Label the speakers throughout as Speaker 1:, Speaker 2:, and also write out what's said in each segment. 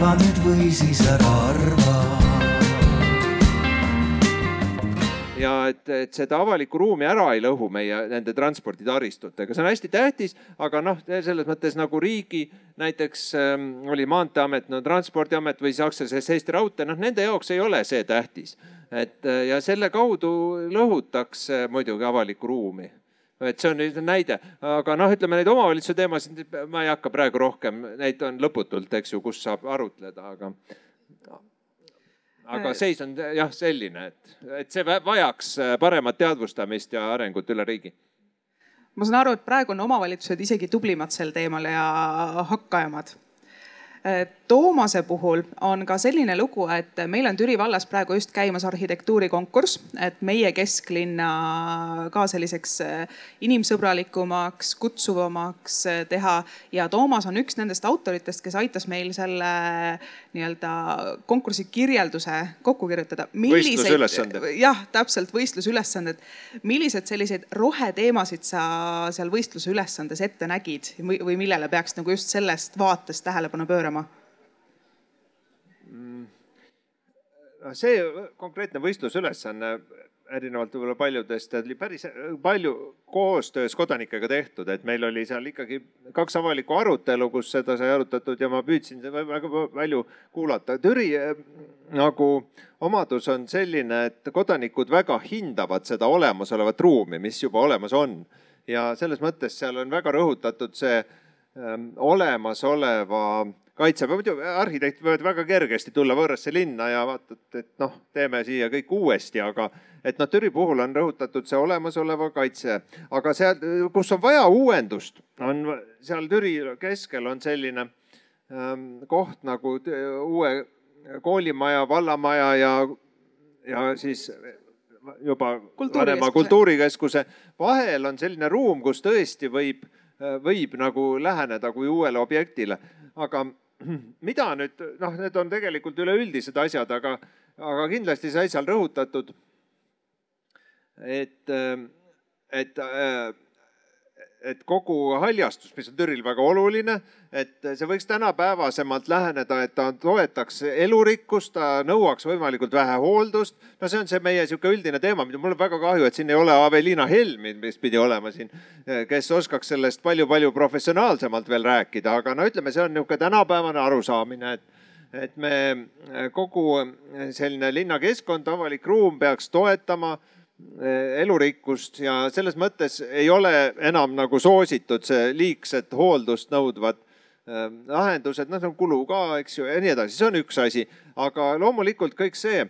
Speaker 1: arva nüüd või siis ära arva.
Speaker 2: Ja et, et seda avalikku ruumi ära ei lõhu meie nende transporditaristutega, see on hästi tähtis, aga noh, selles mõttes nagu riigi näiteks ähm, oli Maanteeamet, no Transpordiamet või siis aktsiaselts Eesti Raudtee, noh nende jaoks ei ole see tähtis. et äh, ja selle kaudu lõhutakse muidugi avalikku ruumi et see on nüüd näide, aga noh, ütleme neid omavalitsuse teemasid ma ei hakka praegu rohkem, neid on lõputult, eks ju, kus saab arutleda, aga aga seis on jah selline, et, et see vajaks paremat teadvustamist ja arengut üle riigi.
Speaker 3: Ma saan aru, et praegu on omavalitsused isegi tublimad sel teemal ja hakkajamad Toomase puhul on ka selline lugu, et meil on Türi vallas praegu just käimas arhitektuurikonkurss, et meie kesklinna ka selliseks eh, inimsõbralikumaks, kutsuvamaks eh, teha. ja Toomas on üks nendest autoritest, kes aitas meil selle nii-öelda konkursi kirjelduse kokku kirjutada.
Speaker 2: võistlusülesanded.
Speaker 3: jah, täpselt võistlusülesanded. millised selliseid roheteemasid sa seal võistlusülesandes ette nägid või millele peaks nagu just sellest vaatest tähelepanu pöörama?
Speaker 2: Noh, see konkreetne võistlusülesanne erinevalt võib-olla paljudest oli päris palju koostöös kodanikega tehtud, et meil oli seal ikkagi kaks avalikku arutelu, kus seda sai arutatud ja ma püüdsin väga palju kuulata. Türi eh, nagu omadus on selline, et kodanikud väga hindavad seda olemasolevat ruumi, mis juba olemas on. Ja selles mõttes seal on väga rõhutatud see ähm, olemasoleva kaitse, muidu arhitektid võivad väga kergesti tulla võõrasse linna ja vaatad, et noh, teeme siia kõik uuesti, aga et noh, Türi puhul on rõhutatud see olemasoleva kaitse, aga seal, kus on vaja uuendust, on seal Türi keskel on selline ähm, koht nagu uue koolimaja, vallamaja ja, ja siis juba vanema kultuurikeskuse. Vahel on selline ruum, kus tõesti võib, võib nagu läheneda kui uuele objektile, aga mida nüüd, noh, need on tegelikult üleüldised asjad, aga, aga kindlasti sai seal rõhutatud, et, et, et kogu haljastus, mis on Türil väga oluline, et see võiks tänapäevasemalt läheneda, et ta toetaks elurikkust, ta nõuaks võimalikult vähe hooldust. no see on see meie sihuke üldine teema, mida mul on väga kahju, et siin ei ole Aveliina Helmi, mis pidi olema siin, kes oskaks sellest palju-palju professionaalsemalt veel rääkida, aga no ütleme, see on niisugune tänapäevane arusaamine, et et me kogu selline linnakeskkond, avalik ruum peaks toetama elurikkust ja selles mõttes ei ole enam nagu soositud see liigset hooldust nõudvad Ähm, lahendused, noh, see on kulu ka, eks ju, ja nii edasi, see on üks asi. aga loomulikult kõik see.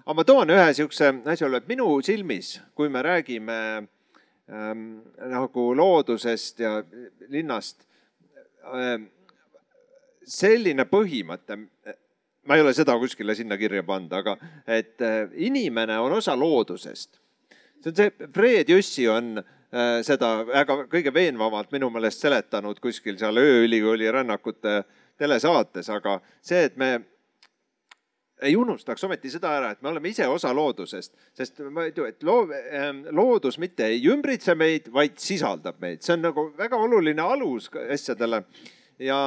Speaker 2: aga ma toon ühe sihukese asjaolu, et minu silmis, kui me räägime ähm, nagu loodusest ja linnast ähm,, selline põhimõte, ma ei ole seda kuskile sinna kirja pannud, aga et äh, inimene on osa loodusest. see on see, Fred Jüssi on äh, seda väga kõige veenvamalt minu meelest seletanud kuskil seal ööülikooli rännakute telesaates, aga see, et me ei unustaks ometi seda ära, et me oleme ise osa loodusest, sest ma ei tea, et loo, ähm, loodus mitte ei ümbritse meid, vaid sisaldab meid, see on nagu väga oluline alus asjadele ja,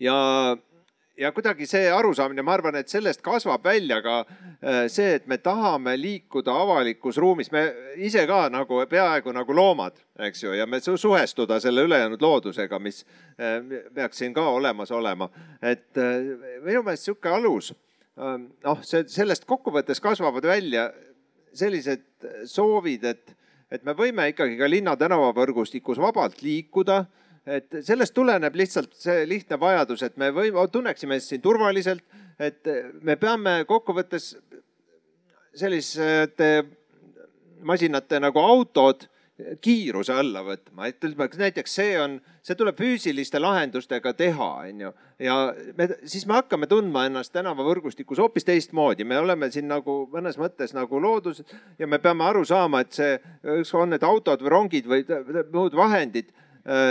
Speaker 2: ja ja kuidagi see arusaamine, ma arvan, et sellest kasvab välja ka äh, see, et me tahame liikuda avalikus ruumis, me ise ka nagu peaaegu nagu loomad, eks ju, ja me suhestuda selle ülejäänud loodusega, mis äh, peaks siin ka olemas olema. et äh, minu meelest sihuke alus, noh, see, sellest kokkuvõttes kasvavad välja sellised soovid, et, et me võime ikkagi ka linna tänavavõrgustikus vabalt liikuda et sellest tuleneb lihtsalt see lihtne vajadus, et me või tunneksime siin turvaliselt, et me peame kokkuvõttes selliste masinate nagu autod kiiruse alla võtma, et ütleme näiteks see on, see tuleb füüsiliste lahendustega teha, onju. ja me, siis me hakkame tundma ennast tänavavõrgustikus hoopis teistmoodi, me oleme siin nagu mõnes mõttes nagu loodus ja me peame aru saama, et see, on need autod või rongid või muud vahendid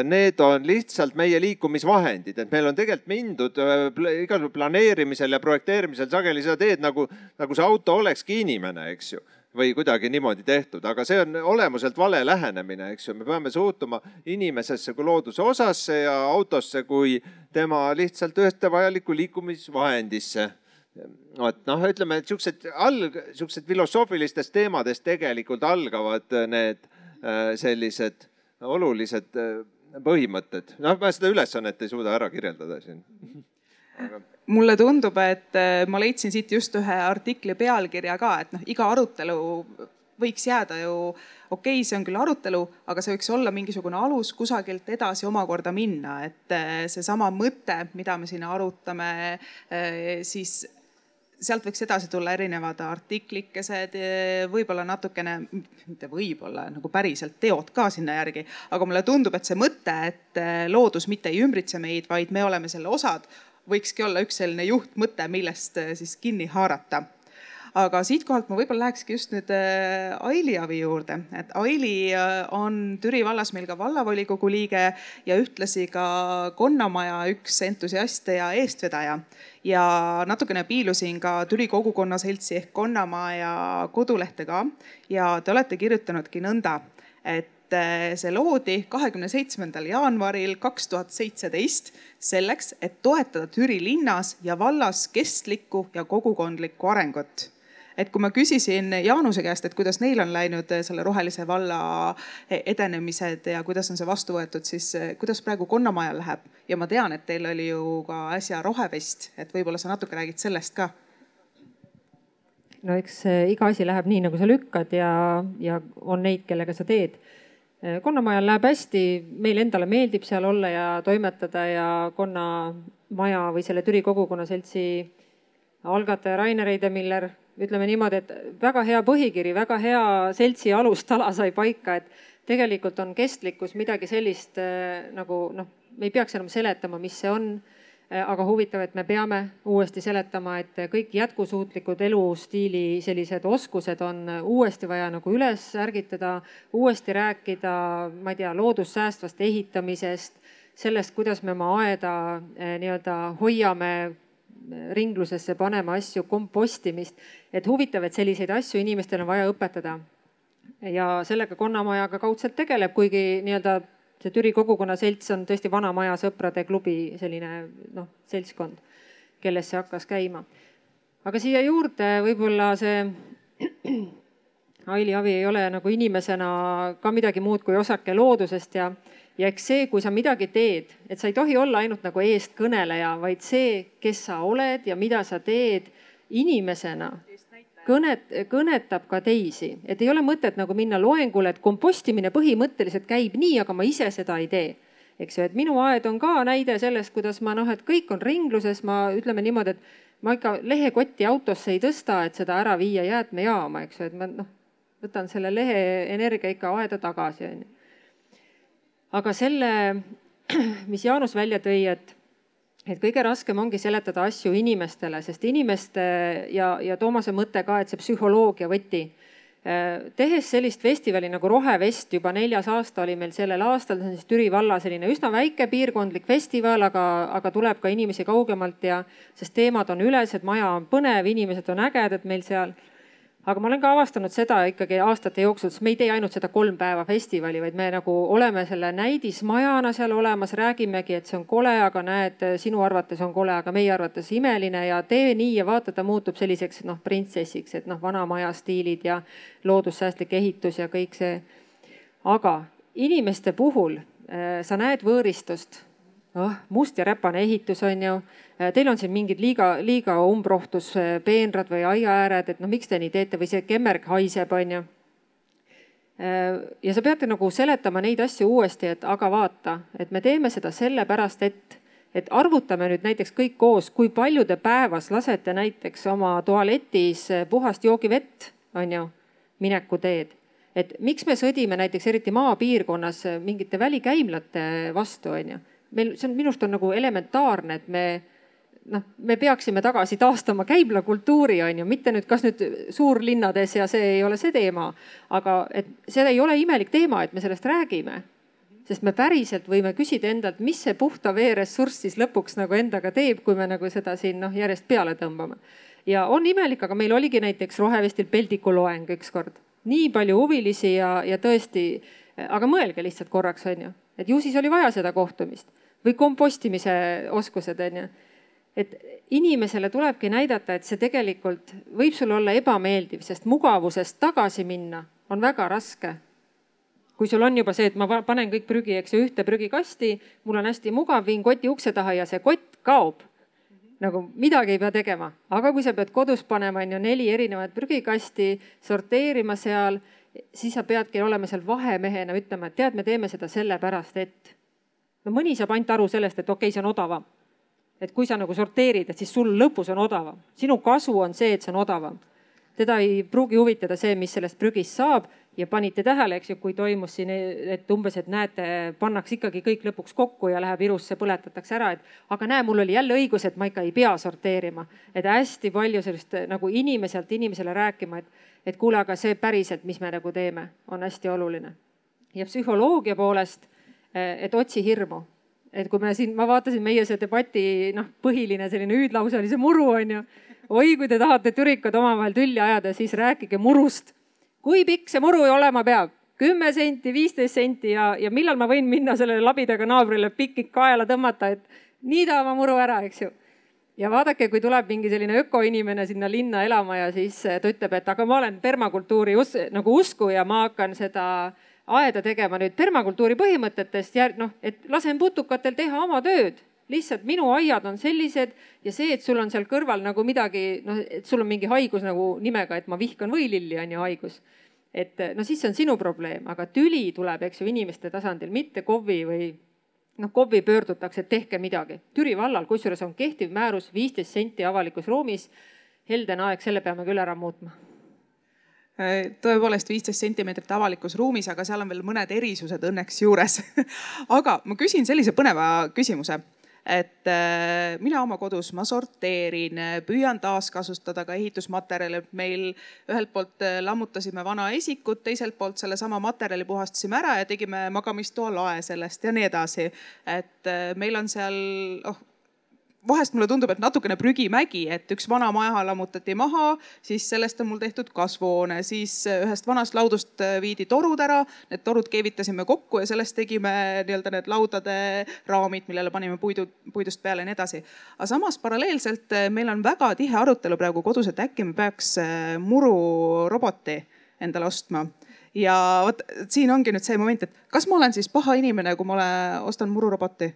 Speaker 2: need on lihtsalt meie liikumisvahendid, et meil on tegelikult mindud äh, igasugusel planeerimisel ja projekteerimisel sageli seda teed nagu, nagu see auto olekski inimene, eks ju või kuidagi niimoodi tehtud, aga see on olemuselt vale lähenemine, eks ju, me peame suhtuma inimesesse kui looduse osasse ja autosse kui tema lihtsalt ühte vajalikku liikumisvahendisse. Vot noh, ütleme, et siuksed alg, siuksed filosoofilistes teemades tegelikult algavad need äh, sellised olulised äh, põhimõtted. noh, ma seda ülesannet ei suuda ära kirjeldada siin
Speaker 3: aga mulle tundub, et äh, ma leidsin siit just ühe artikli pealkirja ka, et noh, iga arutelu võiks jääda ju, okei okay,, see on küll arutelu, aga see võiks olla mingisugune alus kusagilt edasi omakorda minna, et seesama mõte, mida me siin arutame, siis sealt võiks edasi tulla erinevad artiklikesed, võib-olla natukene, mitte võib-olla nagu päriselt teod ka sinna järgi, aga mulle tundub, et see mõte, et loodus mitte ei ümbritse meid, vaid me oleme selle osad, võikski olla üks selline juhtmõte, millest siis kinni haarata aga siitkohalt ma võib-olla lähekski just nüüd äh, Aili Avi juurde, et Aili äh, on Türi vallas meil ka vallavolikogu liige ja ühtlasi ka Konnamaja üks entusiaste ja eestvedaja. ja natukene piilusin ka Türi kogukonna seltsi ehk Konnamaja kodulehte ka. Ja te olete kirjutanudki nõnda, et äh, see loodi kahekümne seitsmendal jaanuaril kaks tuhat seitseteist selleks, et toetada Türi linnas ja vallas kestlikku ja kogukondlikku arengut et kui ma küsisin Jaanuse käest, et kuidas neil on läinud eh, selle rohelise valla eh, edenemised ja kuidas on see vastu võetud, siis eh, kuidas praegu Konnamajal läheb ja ma tean, et teil oli ju ka äsja rohevest, et võib-olla sa natuke räägid sellest ka
Speaker 4: no eks iga asi läheb nii, nagu sa lükkad ja, ja on neid, kellega sa teed. konnamajal läheb hästi, meile endale meeldib seal olla ja toimetada ja Konnamaja või selle Türi Kogukonna Seltsi algataja Rainer Eidemiller ütleme niimoodi, et väga hea põhikiri, väga hea seltsi alustala sai paika, et tegelikult on kestlikkus midagi sellist äh, nagu noh, me ei peaks enam seletama, mis see on. Äh, aga huvitav, et me peame uuesti seletama, et kõik jätkusuutlikud elustiili sellised oskused on uuesti vaja nagu üles ärgitada, uuesti rääkida, ma ei tea, loodussäästvast ehitamisest, sellest, kuidas me oma aeda äh, nii-öelda hoiame ringlusesse panema asju, kompostimist. et huvitav, et selliseid asju inimestel on vaja õpetada. ja sellega Konnamaja ka kaudselt tegeleb, kuigi nii-öelda see Türi kogukonna selts on tõesti vana maja sõprade klubi selline noh, seltskond, kellest see hakkas käima. aga siia juurde võib-olla see Aili Avi ei ole nagu inimesena ka midagi muud kui osake loodusest ja ja eks see, kui sa midagi teed, et sa ei tohi olla ainult nagu eestkõneleja, vaid see, kes sa oled ja mida sa teed inimesena, kõnet, kõnetab ka teisi, et ei ole mõtet nagu minna loengule, et kompostimine põhimõtteliselt käib nii, aga ma ise seda ei tee. Eks ju, et minu aed on ka näide sellest, kuidas ma noh, et kõik on ringluses, ma ütleme niimoodi, et ma ikka lehekotti autosse ei tõsta, et seda ära viia jäätmejaama, eks ju, et ma noh, võtan selle lehe energia ikka aeda tagasi, onju aga selle, mis Jaanus välja tõi, et, et kõige raskem ongi seletada asju inimestele, sest inimeste ja, ja Toomase mõte ka, et see psühholoogia võti. Tehes sellist festivali nagu Rohevest, juba neljas aasta oli meil sellel aastal, see on siis Türi valla selline üsna väike piirkondlik festival, aga, aga tuleb ka inimesi kaugemalt ja, sest teemad on ülesed, maja on põnev, inimesed on ägedad meil seal aga ma olen ka avastanud seda ikkagi aastate jooksul, sest me ei tee ainult seda kolm päeva festivali, vaid me nagu oleme selle näidismajana seal olemas, räägimegi, et see on kole, aga näed, sinu arvates on kole, aga meie arvates imeline ja tee nii ja vaata, ta muutub selliseks noh, printsessiks, et noh, vana maja stiilid ja loodussäästlik ehitus ja kõik see. aga inimeste puhul äh, sa näed võõristust oh, must ja räpane ehitus on ju. Äh, teil on siin mingid liiga, liiga umbrohtus äh, peenrad või aiaääred, et no miks te nii teete või see kemmerg haiseb, on ju. Äh, ja sa pead nagu seletama neid asju uuesti, et aga vaata, et me teeme seda sellepärast, et, et arvutame nüüd näiteks kõik koos, kui palju te päevas lasete näiteks oma tualetis puhast joogivett, on ju, minekuteed et miks me sõdime näiteks eriti maapiirkonnas mingite välikäimlate vastu, on ju meil, see on minu arust on nagu elementaarne, et me noh, me peaksime tagasi taastama käiblakultuuri, on ju, mitte nüüd, kas nüüd suurlinnades ja see ei ole see teema, aga et see ei ole imelik teema, et me sellest räägime. sest me päriselt võime küsida endalt, mis see puhta vee ressurss siis lõpuks nagu endaga teeb, kui me nagu seda siin noh, järjest peale tõmbame. ja on imelik, aga meil oligi näiteks Rohevestil peldiku loeng ükskord, nii palju huvilisi ja, ja tõesti, aga mõelge lihtsalt korraks, on ju, et ju siis oli vaja seda kohtumist või kompostimise oskused, on ju et inimesele tulebki näidata, et see tegelikult võib sulle olla ebameeldiv, sest mugavusest tagasi minna on väga raske. kui sul on juba see, et ma panen kõik prügi, eks ju, ühte prügikasti, mul on hästi mugav, viin koti ukse taha ja see kott kaob. nagu midagi ei pea tegema, aga kui sa pead kodus panema, on ju, neli erinevat prügikasti, sorteerima seal, siis sa peadki olema seal vahemehena, ütlema, et tead, me teeme seda sellepärast, et no mõni saab ainult aru sellest, et okei okay,, see on odavam et kui sa nagu sorteerid, et siis sul lõpus on odavam. sinu kasu on see, et see on odavam. teda ei pruugi huvitada see, mis sellest prügist saab ja panite tähele, eks ju, kui toimus siin, et umbes, et näete, pannakse ikkagi kõik lõpuks kokku ja läheb ilusse, põletatakse ära, et aga näe, mul oli jälle õigus, et ma ikka ei pea sorteerima. et hästi palju sellist nagu inimeselt inimesele rääkima, et, et kuule, aga see päriselt, mis me nagu teeme, on hästi oluline. ja psühholoogia poolest, et otsi hirmu et kui me siin, ma vaatasin meie see debati noh, põhiline selline hüüdlause oli see muru on ju. oi, kui te tahate türikad omavahel tülli ajada, siis rääkige murust. kui pikk see muru olema peab? kümme senti, viisteist senti ja, ja millal ma võin minna sellele labidaga naabrile pikik kaela tõmmata, et niida oma muru ära, eks ju ja vaadake, kui tuleb mingi selline ökoinimene sinna linna elama ja siis ta ütleb, et aga ma olen permakultuuri us, nagu usku ja ma hakkan seda äh, aeda tegema nüüd permakultuuri põhimõtetest ja noh, et lasen putukatel teha oma tööd lihtsalt minu aiad on sellised ja see, et sul on seal kõrval nagu midagi, noh, et sul on mingi haigus nagu nimega, et ma vihkan võililli, on ju haigus. et no siis see on sinu probleem, aga tüli tuleb, eks ju, inimeste tasandil, mitte KOV-i või noh, KOV-i pöördutakse, et tehke midagi. Türi vallal kusjuures on kehtiv määrus viisteist senti avalikus ruumis. heldene aeg, selle peame küll ära muutma
Speaker 3: tõepoolest viisteist sentimeetrit avalikus ruumis, aga seal on veel mõned erisused õnneks juures aga ma küsin sellise põneva küsimuse, et äh, mina oma kodus, ma sorteerin, püüan taaskasutada ka ehitusmaterjale. meil ühelt poolt äh, lammutasime vana esikut, teiselt poolt sellesama materjali puhastasime ära ja tegime magamistoa lae sellest ja nii edasi. et meil on seal, oh vahest mulle tundub, et natukene prügimägi, et üks vana maja lammutati maha, siis sellest on mul tehtud kasvuhoone, siis ühest vanast laudust äh, viidi torud ära, need torud keevitasime kokku ja sellest tegime nii-öelda need laudade raamid, millele panime puidu, puidust peale ja nii edasi. aga samas paralleelselt äh, meil on väga tihe arutelu praegu kodus, et äkki me peaks mururoboti endale ostma ja vot siin ongi nüüd see moment, et kas ma olen siis paha inimene, kui ma olen, ostan mururoboti?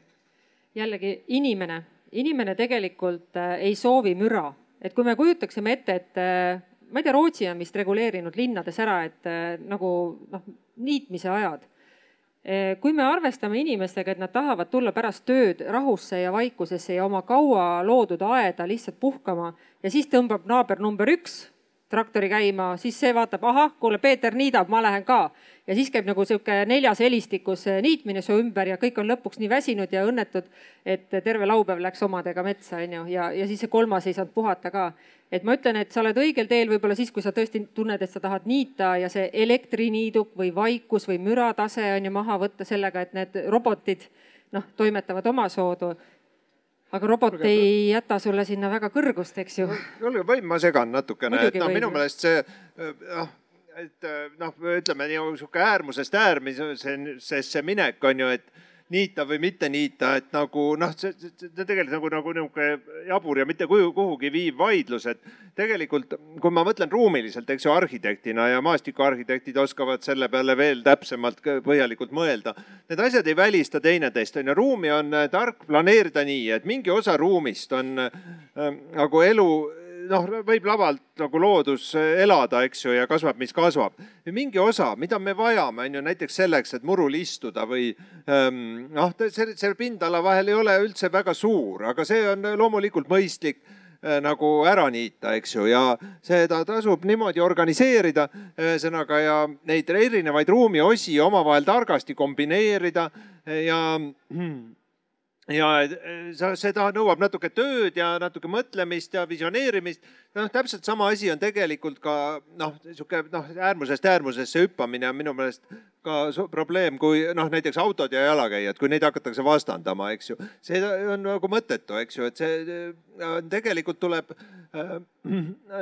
Speaker 4: jällegi inimene inimene tegelikult äh, ei soovi müra, et kui me kujutaksime ette, et äh, ma ei tea, Rootsi on vist reguleerinud linnades ära, et äh, nagu noh, niitmise ajad. kui me arvestame inimestega, et nad tahavad tulla pärast tööd rahusse ja vaikusesse ja oma kaua loodud aeda lihtsalt puhkama ja siis tõmbab naaber number üks traktori käima, siis see vaatab, ahah, kuule, Peeter niidab, ma lähen ka. ja siis käib nagu sihuke neljas helistikus niitmine su ümber ja kõik on lõpuks nii väsinud ja õnnetud, et terve laupäev läks omadega metsa, onju, ja, ja siis see kolmas ei saanud puhata ka. et ma ütlen, et sa oled õigel teel võib-olla siis, kui sa tõesti tunned, et sa tahad niita ja see elektriniiduk või vaikus või müratase on ju maha võtta sellega, et need robotid noh, toimetavad omasoodu aga robot Kuulge, ei jäta sulle sinna väga kõrgust, eks ju.
Speaker 2: kuulge, võin ma segan natukene, et noh, minu meelest see noh, et noh, ütleme nii sihuke äärmusest äärmisesse minek on ju, et niita või mitte niita, et nagu noh, see, see tegelikult nagu, nagu niisugune jabur ja mitte kuhu, kuhugi viiv vaidlus, et tegelikult kui ma mõtlen ruumiliselt, eks ju, arhitektina ja maastikuarhitektid oskavad selle peale veel täpsemalt põhjalikult mõelda. Need asjad ei välista teineteist, on ju, ruumi on tark planeerida nii, et mingi osa ruumist on äh, nagu elu noh, võib lavalt nagu loodus elada, eks ju, ja kasvab, mis kasvab. mingi osa, mida me vajame, on ju näiteks selleks, et murul istuda või ähm, noh, see, see pindala vahel ei ole üldse väga suur, aga see on loomulikult mõistlik äh, nagu ära niita, eks ju, ja seda tasub niimoodi organiseerida, ühesõnaga ja neid erinevaid ruumiosi omavahel targasti kombineerida ja ja eh, seda nõuab natuke tööd ja natuke mõtlemist ja visioneerimist. noh, täpselt sama asi on tegelikult ka noh, sihuke noh, äärmusest äärmusesse hüppamine on minu meelest ka probleem, kui noh, näiteks autod ja jalakäijad, kui neid hakatakse vastandama, eks ju. see on nagu mõttetu, eks ju, et see äh, tegelikult tuleb äh,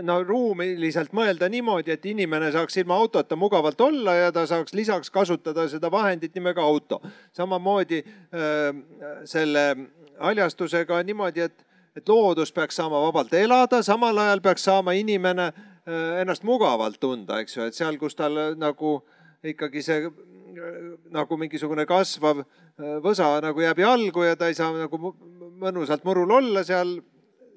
Speaker 2: no ruumiliselt mõelda niimoodi, et inimene saaks ilma autota mugavalt olla ja ta saaks lisaks kasutada seda vahendit nimega auto. samamoodi äh, selle haljastusega on niimoodi, et, et loodus peaks saama vabalt elada, samal ajal peaks saama inimene ennast mugavalt tunda, eks ju, et seal, kus tal nagu ikkagi see äh, nagu mingisugune kasvav äh, võsa nagu jääb jalgu ja ta ei saa nagu mõnusalt murul olla seal,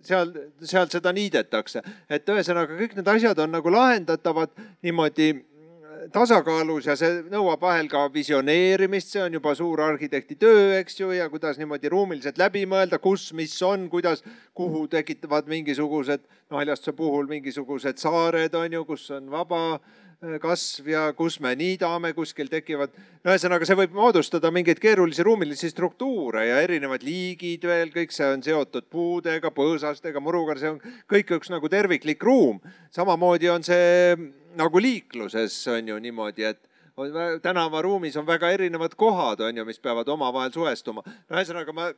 Speaker 2: seal, seal seda niidetakse. et ühesõnaga kõik need asjad on nagu lahendatavad niimoodi äh, tasakaalus ja see nõuab vahel ka visioneerimist, see on juba suur arhitekti töö, eks ju, ja kuidas niimoodi ruumiliselt läbi mõelda, kus, mis on, kuidas, kuhu tekitavad mingisugused, no haljastuse puhul mingisugused saared on ju, kus on vaba Äh, kasv ja kus me niidame, kuskil tekivad. no ühesõnaga, see võib moodustada mingeid keerulisi ruumilisi struktuure ja erinevad liigid veel, kõik see on seotud puudega, põõsastega, muruga, see on kõik üks nagu terviklik ruum. samamoodi on see nagu liikluses on ju niimoodi, et tänavaruumis on väga erinevad kohad, on ju, mis peavad omavahel suhestuma. no ühesõnaga ma äh,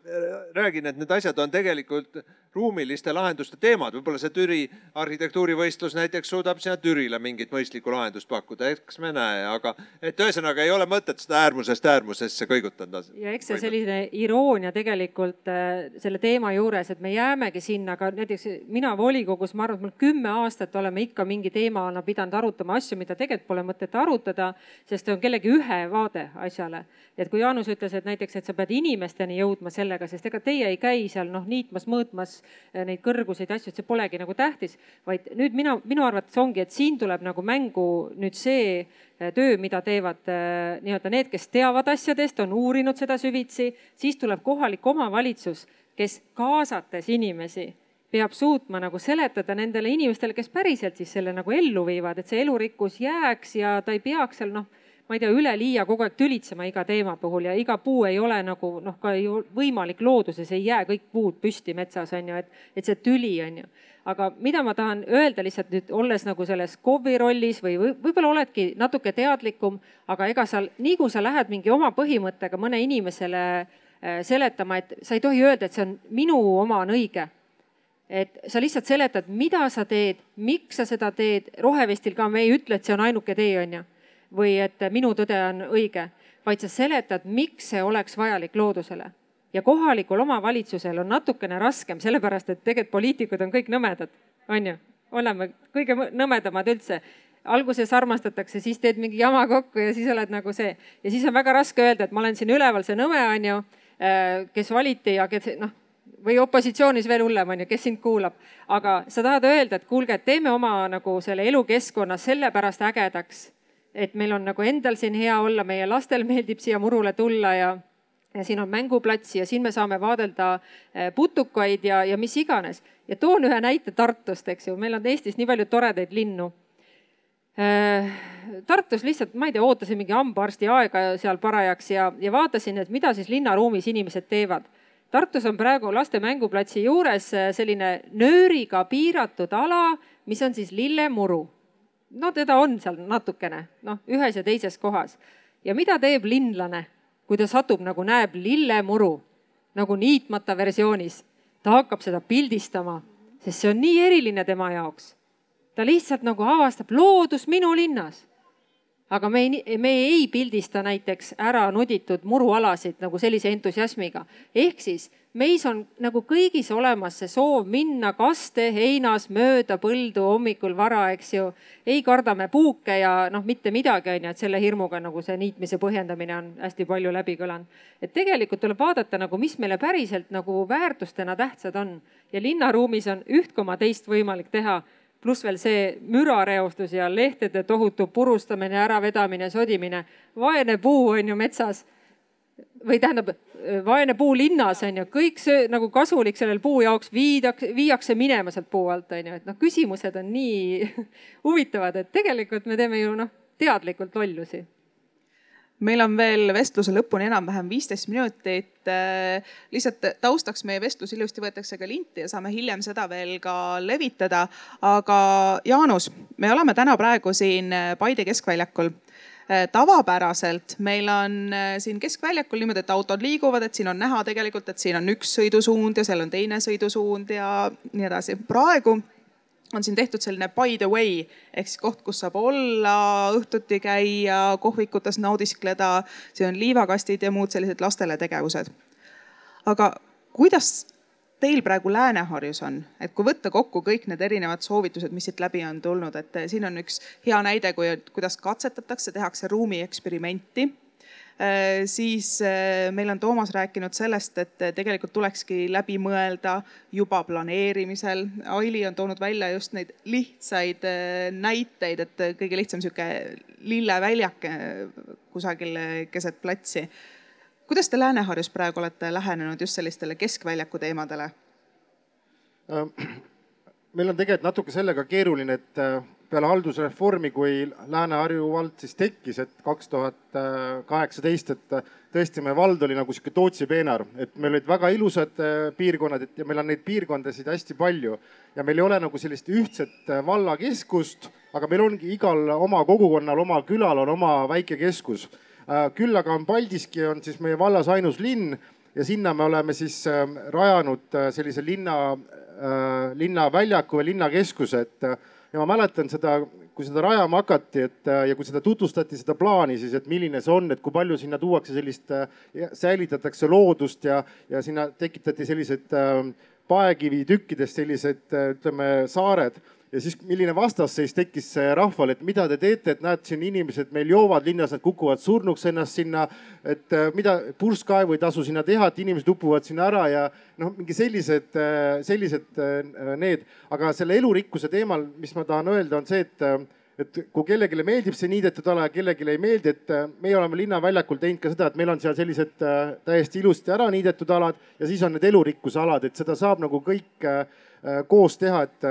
Speaker 2: räägin, et need asjad on tegelikult ruumiliste lahenduste teemad, võib-olla see Türi arhitektuurivõistlus näiteks suudab sinna Türile mingit mõistlikku lahendust pakkuda, eks me näe, aga et ühesõnaga ei ole mõtet seda äärmusest äärmusesse kõigutada.
Speaker 4: ja eks see selline iroonia tegelikult äh, selle teema juures, et me jäämegi sinna, aga näiteks mina volikogus, ma arvan, et me kümme aastat oleme ikka mingi teemana pidanud arutama asju, mida tegelikult pole mõtet arutada sest on kellegi ühe vaade asjale. et kui Jaanus ütles, et näiteks, et sa pead inimesteni jõudma sellega, sest ega teie ei käi seal noh niitmas, mõõtmas eh, neid kõrguseid asju, et see polegi nagu tähtis, vaid nüüd mina, minu arvates ongi, et siin tuleb nagu mängu nüüd see eh, töö, mida teevad eh, nii-öelda need, kes teavad asjadest, on uurinud seda süvitsi, siis tuleb kohalik omavalitsus, kes kaasates inimesi peab suutma nagu seletada nendele inimestele, kes päriselt siis selle nagu ellu viivad, et see elurikkus jääks ja ta ei peaks seal noh, ma ei tea, üleliia kogu aeg tülitsema iga teema puhul ja iga puu ei ole nagu noh, ka ju võimalik looduses ei jää kõik puud püsti metsas on ju, et, et see tüli on ju. aga mida ma tahan öelda lihtsalt nüüd olles nagu selles KOV-i rollis või võib-olla oledki natuke teadlikum, aga ega sa, nii kui sa lähed mingi oma põhimõttega mõne inimesele äh, seletama, et sa ei tohi öelda, et see on minu oma on õige et sa lihtsalt seletad, mida sa teed, miks sa seda teed, rohevestil ka me ei ütle, et see on ainuke tee, on ju. Või et minu tõde on õige, vaid sa seletad, miks see oleks vajalik loodusele. ja kohalikul omavalitsusel on natukene raskem, sellepärast et tegelikult poliitikud on kõik nõmedad, on ju. oleme kõige nõmedamad üldse alguses armastatakse, siis teed mingi jama kokku ja siis oled nagu see ja siis on väga raske öelda, et ma olen siin üleval see nõme, on ju, äh, kes valiti ja kes noh, või opositsioonis veel hullem on ju, kes sind kuulab. aga sa tahad öelda, et kuulge, et teeme oma nagu selle elukeskkonna sellepärast ägedaks, et meil on nagu endal siin hea olla, meie lastel meeldib siia murule tulla ja, ja siin on mänguplats ja siin me saame vaadelda eh, putukaid ja, ja mis iganes. ja toon ühe näite Tartust, eks ju, meil on Eestis nii palju toredaid linnu eh, Tartus lihtsalt, ma ei tea, ootasin mingi hambaarsti aega seal parajaks ja, ja vaatasin, et mida siis linnaruumis inimesed teevad Tartus on praegu laste mänguplatsi juures äh, selline nööriga piiratud ala, mis on siis lillemuru. No teda on seal natukene, noh, ühes ja teises kohas. ja mida teeb linlane, kui ta satub nagu näeb lillemuru nagu niitmata versioonis? ta hakkab seda pildistama, sest see on nii eriline tema jaoks. ta lihtsalt nagu avastab loodus minu linnas aga me ei, me ei pildista näiteks ära nuditud murualasid nagu sellise entusiasmiga. ehk siis meis on nagu kõigis olemas see soov minna kaste heinas mööda põldu hommikul vara, eks ju. ei karda me puuke ja noh, mitte midagi on ju, et selle hirmuga nagu see niitmise põhjendamine on hästi palju läbi kõlanud. et tegelikult tuleb vaadata nagu, mis meile päriselt nagu väärtustena tähtsad on ja linnaruumis on üht koma teist võimalik teha pluss veel see mürareostus ja lehtede tohutu purustamine, äravedamine, sodimine. vaene puu on ju metsas või tähendab, vaene puu linnas on ju, kõik see nagu kasulik sellel puu jaoks viidakse, viiakse minema sealt puu alt on ju, et noh, küsimused on nii huvitavad, et tegelikult me teeme ju noh, teadlikult lollusi
Speaker 3: meil on veel vestluse lõpuni enam-vähem viisteist minutit. Äh, lihtsalt taustaks meie vestlus ilusti võetakse ka linti ja saame hiljem seda veel ka levitada. aga Jaanus, me oleme täna praegu siin Paide keskväljakul tavapäraselt meil on siin keskväljakul niimoodi, et autod liiguvad, et siin on näha tegelikult, et siin on üks sõidusuund ja seal on teine sõidusuund ja nii edasi. praegu on siin tehtud selline by the way ehk siis koht, kus saab olla, õhtuti käia, kohvikutes naudiskleda. siin on liivakastid ja muud sellised lastele tegevused. aga kuidas teil praegu Lääne-Harjus on, et kui võtta kokku kõik need erinevad soovitused, mis siit läbi on tulnud, et siin on üks hea näide, kui, kuidas katsetatakse, tehakse ruumi eksperimenti siis äh, meil on Toomas rääkinud sellest, et äh, tegelikult tulekski läbi mõelda juba planeerimisel. Aili on toonud välja just neid lihtsaid näiteid, et kõige lihtsam sihuke lilleväljak kusagil keset platsi. kuidas te Lääne-Harjus praegu olete lähenenud just sellistele keskväljaku teemadele?
Speaker 5: meil on tegelikult natuke sellega keeruline, et peale haldusreformi, kui Lääne-Harju vald siis tekkis, et kaks tuhat kaheksateist, et tõesti meie vald oli nagu sihuke Tootsi peenar, et meil olid väga ilusad äh, piirkonnad, et ja meil on neid piirkondasid hästi palju ja meil ei ole nagu sellist ühtset äh, vallakeskust, aga meil ongi igal oma kogukonnal, omal külal on oma väike keskus. Äh, küll aga on Paldiski on siis meie vallas ainus linn ja sinna me oleme siis rajanud sellise linna, linnaväljaku või linnakeskuse, et ja ma mäletan seda, kui seda rajama hakati, et ja kui seda tutvustati, seda plaani siis, et milline see on, et kui palju sinna tuuakse sellist, säilitatakse loodust ja, ja sinna tekitati sellised äh, paekivitükkidest sellised, ütleme, saared ja siis milline vastasseis tekkis rahval, et mida te teete, et näed, siin inimesed meil joovad linnas, nad kukuvad surnuks ennast sinna. et äh, mida, purskkaevu ei tasu sinna teha, et inimesed upuvad sinna ära ja noh, mingi sellised, äh, sellised äh, need. aga selle elurikkuse teemal, mis ma tahan öelda, on see, et et kui kellelegi meeldib see niidetud ala ja kellelegi ei meeldi, et meie oleme linnaväljakul teinud ka seda, et meil on seal sellised täiesti ilusti ära niidetud alad ja siis on need elurikkuse alad, et seda saab nagu kõik koos teha, et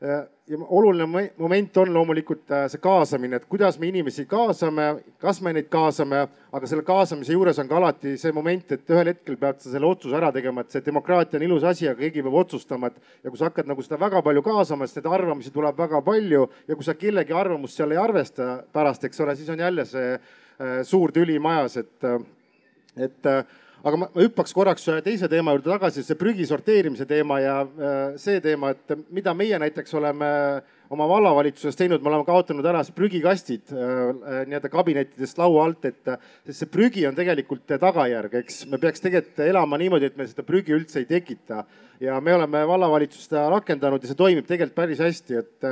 Speaker 5: ja oluline moment on loomulikult äh, see kaasamine, et kuidas me inimesi kaasame, kas me neid kaasame, aga selle kaasamise juures on ka alati see moment, et ühel hetkel pead sa selle otsuse ära tegema, et see demokraatia on ilus asi, aga keegi peab otsustama, et ja kui sa hakkad nagu seda väga palju kaasama, siis neid arvamusi tuleb väga palju ja kui sa kellegi arvamust seal ei arvesta pärast, eks ole, siis on jälle see äh, suur tüli majas, et, äh, et aga ma, ma hüppaks korraks ühe teise teema juurde tagasi, see prügi sorteerimise teema ja äh, see teema, et mida meie näiteks oleme oma vallavalitsuses teinud, me oleme kaotanud ära prügikastid äh, äh, nii-öelda kabinettidest laua alt, et sest see prügi on tegelikult tagajärg, eks me peaks tegelikult elama niimoodi, et me seda prügi üldse ei tekita. ja me oleme vallavalitsuses seda rakendanud ja see toimib tegelikult päris hästi, et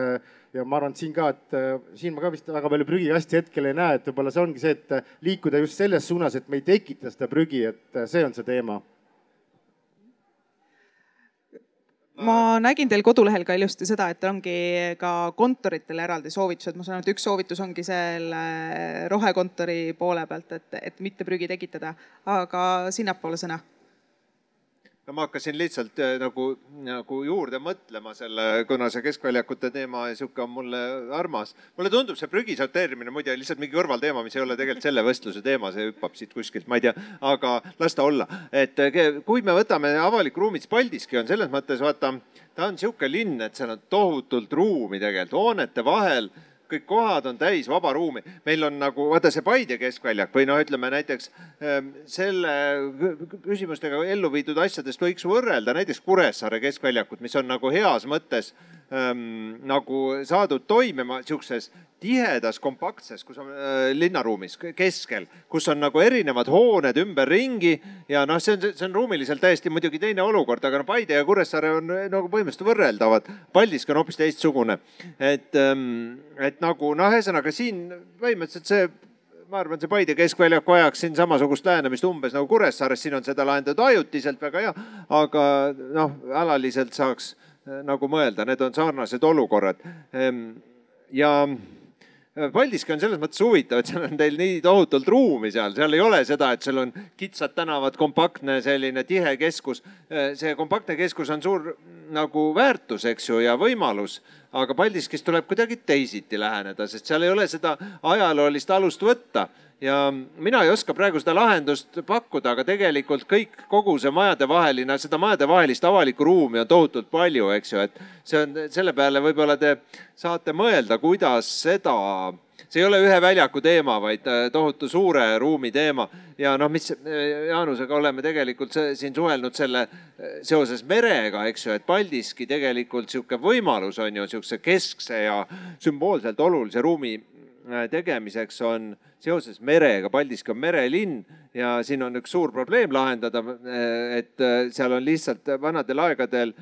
Speaker 5: ja ma arvan, et siin ka, et äh, siin ma ka vist väga palju prügikasti hetkel ei näe, et võib-olla see ongi see, et äh, liikuda just selles suunas, et me ei tekita seda prügi, et äh, see on see teema.
Speaker 3: Ma nägin teil kodulehel ka ilusti seda, et ongi ka kontoritele eraldi soovitused, ma saan aru, et üks soovitus ongi selle rohekontori poole pealt, et, et mitte prügi tekitada, aga sinnapoole sõna
Speaker 2: no ma hakkasin lihtsalt äh, nagu, nagu juurde mõtlema selle, kuna see keskväljakute teema sihuke on mulle armas. mulle tundub see prügi sorteerimine muide lihtsalt mingi kõrvalteema, mis ei ole tegelikult selle vestluse teema, see hüppab siit kuskilt, ma ei tea, aga las ta olla. et äh, kui me võtame avalik ruumid, siis Paldiski on selles mõttes vaata, ta on sihuke linn, et seal on tohutult ruumi tegelikult hoonete vahel kõik kohad on täis vaba ruumi. meil on nagu vaata see Paide keskväljak või noh, ütleme näiteks ähm, selle küsimustega ellu viidud asjadest võiks võrrelda näiteks Kuressaare keskväljakut, mis on nagu heas mõttes ähm, nagu saadud toimima sihukeses tihedas, kompaktses, kus on äh, linnaruumis keskel, kus on nagu erinevad hooned ümberringi ja noh, see on, see on ruumiliselt täiesti muidugi teine olukord, aga no Paide ja Kuressaare on nagu põhimõtteliselt võrreldavad. Paldiski on hoopis teistsugune, et ähm,, et nagu noh, ühesõnaga siin põhimõtteliselt see ma arvan, see Paide keskväljaku ajaks siin samasugust lähenemist umbes nagu Kuressaares, siin on seda lahendatud ajutiselt väga hea, aga noh, alaliselt saaks äh, nagu mõelda, need on sarnased olukorrad. Ehm, ja Paldiski on selles mõttes huvitav, et seal on teil nii tohutult ruumi seal, seal ei ole seda, et seal on kitsad tänavad, kompaktne selline tihe keskus. see kompaktne keskus on suur nagu väärtus, eks ju, ja võimalus. aga Paldiskis tuleb kuidagi teisiti läheneda, sest seal ei ole seda ajaloolist alust võtta ja mina ei oska praegu seda lahendust pakkuda, aga tegelikult kõik, kogu see majadevaheline, seda majadevahelist avalikku ruumi on tohutult palju, eks ju, et see on selle peale võib-olla te saate mõelda, kuidas seda see ei ole ühe väljaku teema, vaid äh, tohutu suure ruumi teema. ja noh, mis Jaanusega oleme tegelikult siin suhelnud selle seoses merega, eks ju, et Paldiski tegelikult sihuke võimalus on ju sihukese keskse ja sümboolselt olulise ruumi tegemiseks on seoses merega, Paldiski on merelinn ja siin on üks suur probleem lahendada. et seal on lihtsalt vanadel aegadel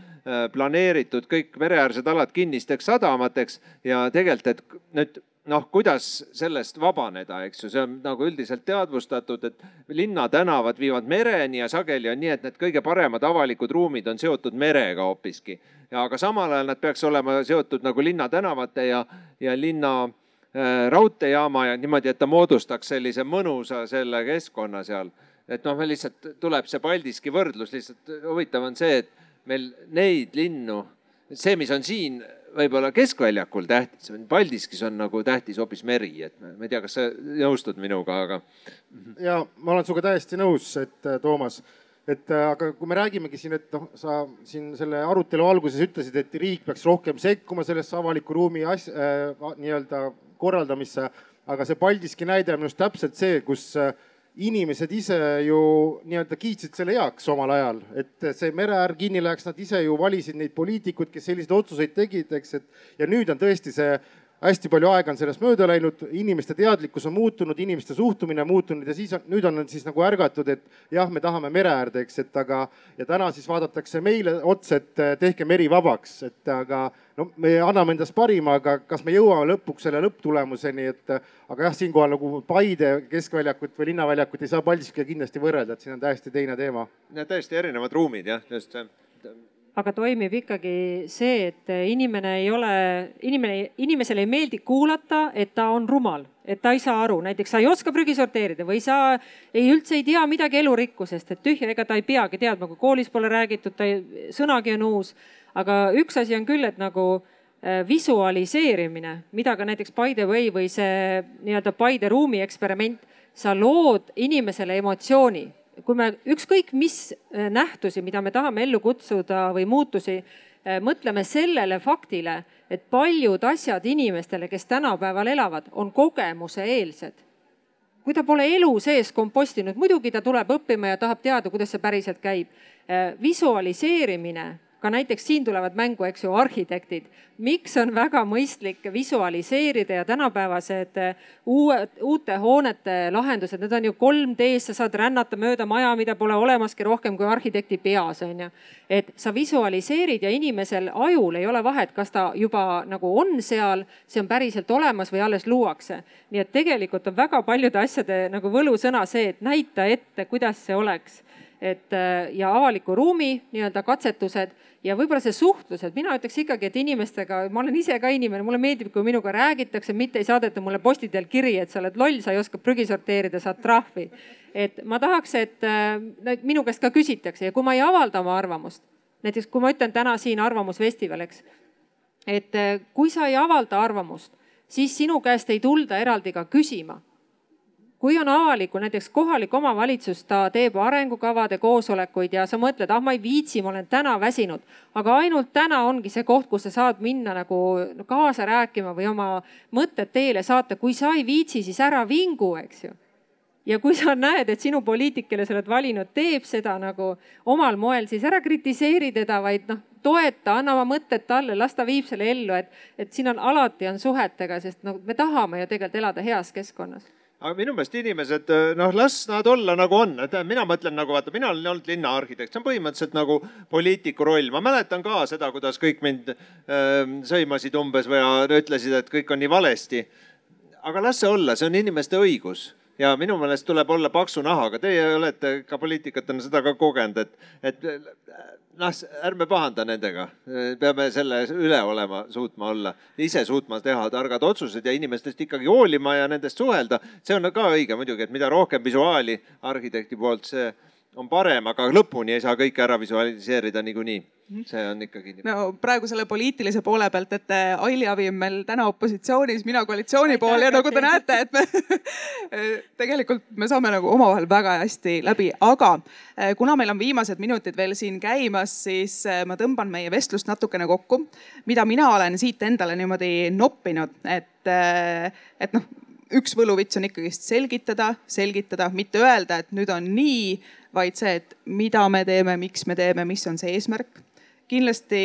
Speaker 2: planeeritud kõik mereäärsed alad kinnisteks sadamateks ja tegelikult, et nüüd noh, kuidas sellest vabaneda, eks ju, see on nagu üldiselt teadvustatud, et linnatänavad viivad mereni ja sageli on nii, et need kõige paremad avalikud ruumid on seotud merega hoopiski. aga samal ajal nad peaks olema seotud nagu linnatänavate ja, ja linna äh, raudteejaama ja niimoodi, et ta moodustaks sellise mõnusa selle keskkonna seal. et noh, lihtsalt tuleb see Paldiski võrdlus, lihtsalt huvitav on see, et meil neid linnu, see, mis on siin võib-olla keskväljakul tähtis, Paldiskis on nagu tähtis hoopis meri, et ma ei tea, kas sa nõustud minuga, aga.
Speaker 5: ja ma olen sinuga täiesti nõus, et Toomas, et aga kui me räägimegi siin, et noh, sa siin selle arutelu alguses ütlesid, et riik peaks rohkem sekkuma sellesse avaliku ruumi asja äh, nii-öelda korraldamisse, aga see Paldiski näide on minu arust täpselt see, kus äh, inimesed ise ju nii-öelda kiitsid selle heaks omal ajal, et see mereäär kinni läheks, nad ise ju valisid neid poliitikuid, kes selliseid otsuseid tegid, eks, et ja nüüd on tõesti see hästi palju aega on sellest mööda läinud, inimeste teadlikkus on muutunud, inimeste suhtumine muutunud ja siis on, nüüd on siis nagu ärgatud, et jah, me tahame mere äärde, eks, et aga ja täna siis vaadatakse meile otsa, et tehke meri vabaks, et aga no me anname endast parima, aga kas me jõuame lõpuks selle lõpptulemuseni, et aga jah, siinkohal nagu Paide keskväljakut või linnaväljakut ei saa Paldiskiga kindlasti võrrelda, et siin on täiesti teine teema.
Speaker 2: täiesti erinevad ruumid jah, just
Speaker 4: aga toimib ikkagi see, et inimene ei ole, inimene, inimesele ei meeldi kuulata, et ta on rumal, et ta ei saa aru, näiteks sa ei oska prügi sorteerida või sa ei üldse ei tea midagi elurikkusest, et tühja, ega ta ei peagi teadma, kui koolis pole räägitud, ta ei, sõnagi on uus. aga üks asi on küll, et nagu äh, visualiseerimine, mida ka näiteks By the way või see nii-öelda Paide ruumi eksperiment, sa lood inimesele emotsiooni kui me ükskõik mis äh, nähtusi, mida me tahame ellu kutsuda või muutusi, äh, mõtleme sellele faktile, et paljud asjad inimestele, kes tänapäeval elavad, on kogemuseeelsed. kui ta pole elu sees kompostinud, muidugi ta tuleb õppima ja tahab teada, kuidas see päriselt käib. Äh, visualiseerimine ka näiteks siin tulevad mängu, eks ju, arhitektid. miks on väga mõistlik visualiseerida ja tänapäevased eh, uue, uute hoonete lahendused, need on ju 3D-s, sa saad rännata mööda maja, mida pole olemaski rohkem kui arhitekti peas, on ju. et sa visualiseerid ja inimesel ajul ei ole vahet, kas ta juba nagu on seal, see on päriselt olemas või alles luuakse. nii et tegelikult on väga paljude asjade nagu võlusõna see, et näita ette, kuidas see oleks et äh, ja avaliku ruumi nii-öelda katsetused ja võib-olla see suhtlus, et mina ütleks ikkagi, et inimestega, ma olen ise ka inimene, mulle meeldib, kui minuga räägitakse, mitte ei saadeta mulle posti teel kiri, et sa oled loll, sa ei oska prügi sorteerida, saad trahvi. et ma tahaks, et äh, minu käest ka küsitakse ja kui ma ei avalda oma arvamust, näiteks kui ma ütlen täna siin Arvamusfestival, eks, et äh, kui sa ei avalda arvamust, siis sinu käest ei tulda eraldi ka küsima kui on avalikul, näiteks kohalik omavalitsus, ta teeb arengukavade koosolekuid ja sa mõtled, ah, ma ei viitsi, ma olen täna väsinud. aga ainult täna ongi see koht, kus sa saad minna nagu kaasa rääkima või oma mõtted teele saata. kui sa ei viitsi, siis ära vingu, eks ju ja kui sa näed, et sinu poliitik, kelle sa oled valinud, teeb seda nagu omal moel, siis ära kritiseeri teda, vaid noh, toeta, anna oma mõtted talle, las ta viib selle ellu, et, et siin on alati on suhetega, sest no me tahame ju tegelikult elada heas keskkonnas
Speaker 2: aga minu meelest inimesed, noh, las nad olla nagu on, et mina mõtlen nagu vaata, mina olen olnud linnaarhitekt, see on põhimõtteliselt nagu poliitiku roll. ma mäletan ka seda, kuidas kõik mind äh, sõimasid umbes või ütlesid, et kõik on nii valesti. aga las see olla, see on inimeste õigus ja minu meelest tuleb olla paksu nahaga. Teie olete ka poliitikutena seda ka kogenud, et, et noh, ärme pahanda nendega, peame selle üle olema, suutma olla, ise suutma teha targad otsused ja inimestest ikkagi hoolima ja nendest suhelda. see on ka õige muidugi, et mida rohkem visuaali arhitekti poolt, see on parem, aga lõpuni ei saa kõike ära visualiseerida niikuinii Mhm. see on ikkagi.
Speaker 3: no praegu selle poliitilise poole pealt, et Aili Avi on meil täna opositsioonis, mina koalitsiooni pool ja nagu te näete, et me tegelikult me saame nagu omavahel väga hästi läbi, aga eh, kuna meil on viimased minutid veel siin käimas, siis ma tõmban meie vestlust natukene kokku, mida mina olen siit endale niimoodi noppinud, et et, et noh, üks võluvits on ikkagist selgitada, selgitada, mitte öelda, et nüüd on nii, vaid see, et mida me teeme, miks me teeme, mis on see eesmärk. kindlasti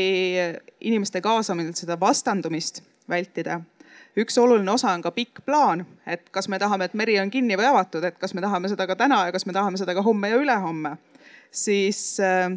Speaker 3: inimeste kaasamine seda vastandumist vältida üks oluline osa on ka pikk plaan, et kas me tahame, et meri on kinni või avatud, et kas me tahame seda ka täna ja kas me tahame seda ka homme ja ülehomme. siis äh,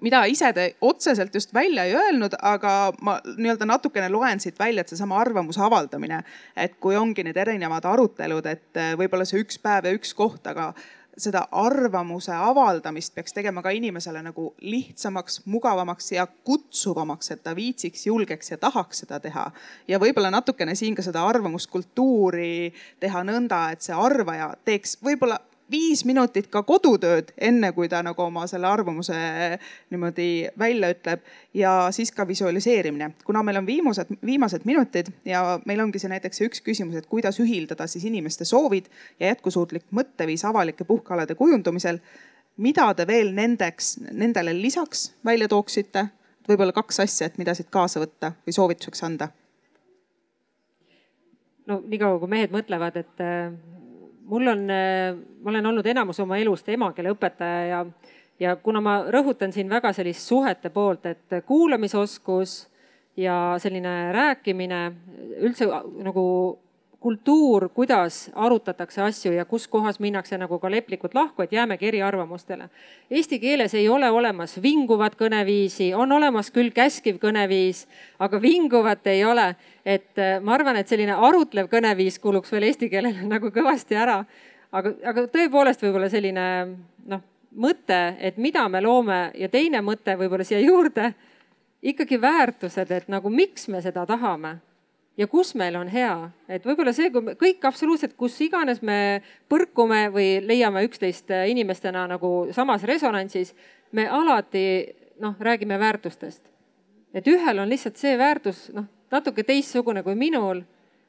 Speaker 3: mida ise te otseselt just välja ei öelnud, aga ma nii-öelda natukene loen siit välja, et seesama arvamuse avaldamine, et kui ongi need erinevad arutelud, et äh, võib-olla see üks päev ja üks koht, aga seda arvamuse avaldamist peaks tegema ka inimesele nagu lihtsamaks, mugavamaks ja kutsuvamaks, et ta viitsiks, julgeks ja tahaks seda teha. ja võib-olla natukene siin ka seda arvamuskultuuri teha nõnda, et see arvaja teeks võib-olla viis minutit ka kodutööd, enne kui ta nagu oma selle arvamuse niimoodi välja ütleb. ja siis ka visualiseerimine, kuna meil on viimased, viimased minutid ja meil ongi see näiteks see üks küsimus, et kuidas ühildada siis inimeste soovid ja jätkusuutlik mõtteviis avalike puhkealade kujundamisel. mida te veel nendeks, nendele lisaks välja tooksite? võib-olla kaks asja, et mida siit kaasa võtta või soovituseks anda
Speaker 4: no niikaua kui mehed mõtlevad, et mul on, äh, ma olen olnud enamus oma elust emakeeleõpetaja ja, ja kuna ma rõhutan siin väga sellist suhete poolt, et kuulamisoskus ja selline rääkimine, üldse nagu kultuur, kuidas arutatakse asju ja kus kohas minnakse nagu ka leplikult lahku, et jäämegi eriarvamustele. Eesti keeles ei ole olemas vinguvat kõneviisi, on olemas küll käskiv kõneviis, aga vinguvat ei ole. et äh, ma arvan, et selline arutlev kõneviis kuluks veel eesti keelele nagu kõvasti ära. aga, aga tõepoolest võib-olla selline noh, mõte, et mida me loome ja teine mõte võib-olla siia juurde ikkagi väärtused, et nagu miks me seda tahame ja kus meil on hea, et võib-olla see, kui me kõik absoluutselt, kus iganes me põrkume või leiame üksteist inimestena nagu samas resonantsis, me alati noh, räägime väärtustest. et ühel on lihtsalt see väärtus noh, natuke teistsugune kui minul,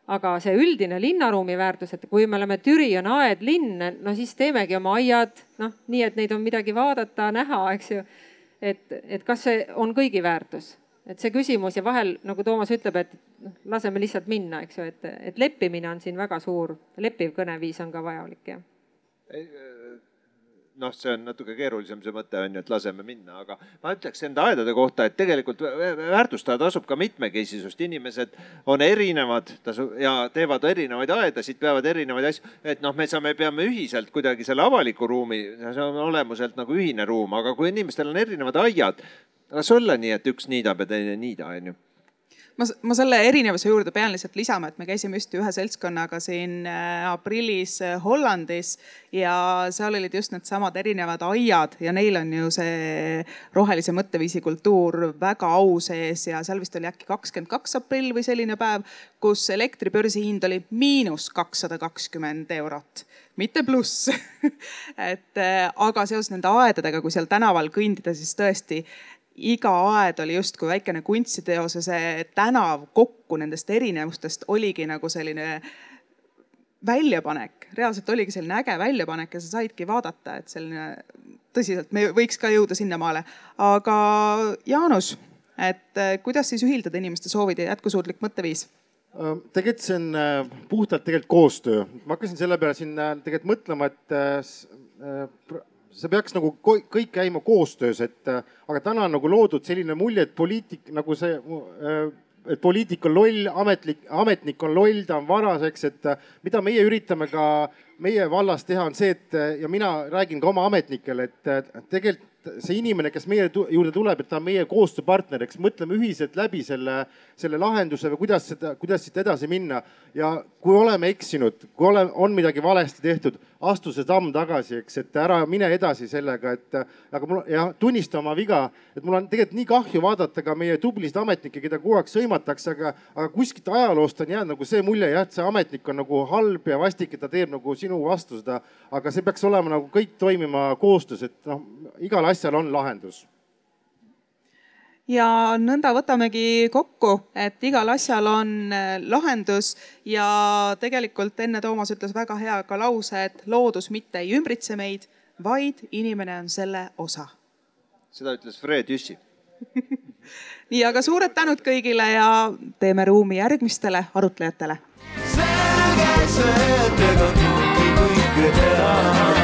Speaker 4: aga see üldine linnaruumi väärtus, et kui me oleme Türi on aed, linn, no siis teemegi oma aiad noh, nii et neid on midagi vaadata, näha, eks ju. et, et kas see on kõigi väärtus et see küsimus ja vahel nagu Toomas ütleb, et noh, laseme lihtsalt minna, eks ju, et, et leppimine on siin väga suur, leppiv kõneviis on ka vajalik, jah.
Speaker 2: Noh, see on natuke keerulisem, see mõte on ju, et laseme minna, aga ma ütleks enda aedade kohta, et tegelikult väärtustada tasub ka mitmekesisust. inimesed on erinevad tasu ja teevad erinevaid aedasid, peavad erinevaid asju, et noh, me saame, peame ühiselt kuidagi selle avaliku ruumi, see on olemuselt nagu ühine ruum, aga kui inimestel on erinevad aiad, las olla nii, et üks niidab ja teine ei niida, onju
Speaker 3: ma, ma selle erinevuse juurde pean lihtsalt lisama, et me käisime just ühe seltskonnaga siin äh, aprillis äh, Hollandis ja seal olid just needsamad erinevad aiad ja neil on ju see rohelise mõtteviisi kultuur väga au sees ja seal vist oli äkki kakskümmend kaks aprill või selline päev, kus elektri börsihind oli miinus kakssada kakskümmend eurot mitte pluss. Et äh, aga seoses nende aedadega, kui seal tänaval kõndida, siis tõesti iga aed oli justkui väikene kunstiteos ja see tänav kokku nendest erinevustest oligi nagu selline väljapanek, reaalselt oligi selline äge väljapanek ja sa saidki vaadata, et selline tõsiselt, me võiks ka jõuda sinnamaale. aga Jaanus, et eh, kuidas siis ühildada inimeste soovid ja jätkusuutlik mõtteviis?
Speaker 5: Äh, tegelikult see on äh, puhtalt tegelikult koostöö. ma hakkasin selle peale siin äh, tegelikult mõtlema, et see peaks nagu kõik käima koostöös, et aga täna on nagu loodud selline mulje, et poliitik nagu see, et poliitik on loll, ametlik, ametnik on loll, ta on varas, eks, et mida meie üritame ka meie vallas teha, on see, et ja mina räägin ka oma ametnikele, et tegelikult see inimene, kes meie juurde tuleb, et ta on meie koostööpartner, eks mõtleme ühiselt läbi selle, selle lahenduse või kuidas seda, kuidas siit edasi minna. ja kui oleme eksinud, kui ole, on midagi valesti tehtud, astu see samm tagasi, eks, et ära mine edasi sellega, et aga mul ja tunnista oma viga, et mul on tegelikult nii kahju vaadata ka meie tublisid ametnikke, keda kogu aeg sõimatakse, aga, aga kuskilt ajaloost on jäänud nagu see mulje jah, et see ametnik on nagu halb ja vastik, et ta teeb nagu sinu vastu seda. aga see peaks olema nagu kõik toimima koostöös, et noh, igal asjal on lahendus
Speaker 3: ja nõnda võtamegi kokku, et igal asjal on äh, lahendus ja tegelikult enne Toomas ütles väga hea ka lause, et loodus mitte ei ümbritse meid, vaid inimene on selle osa.
Speaker 2: seda ütles Fred Jüssi
Speaker 3: nii, aga suured tänud kõigile ja teeme ruumi järgmistele arutlejatele.
Speaker 1: selge see, et ega kõike kõike teha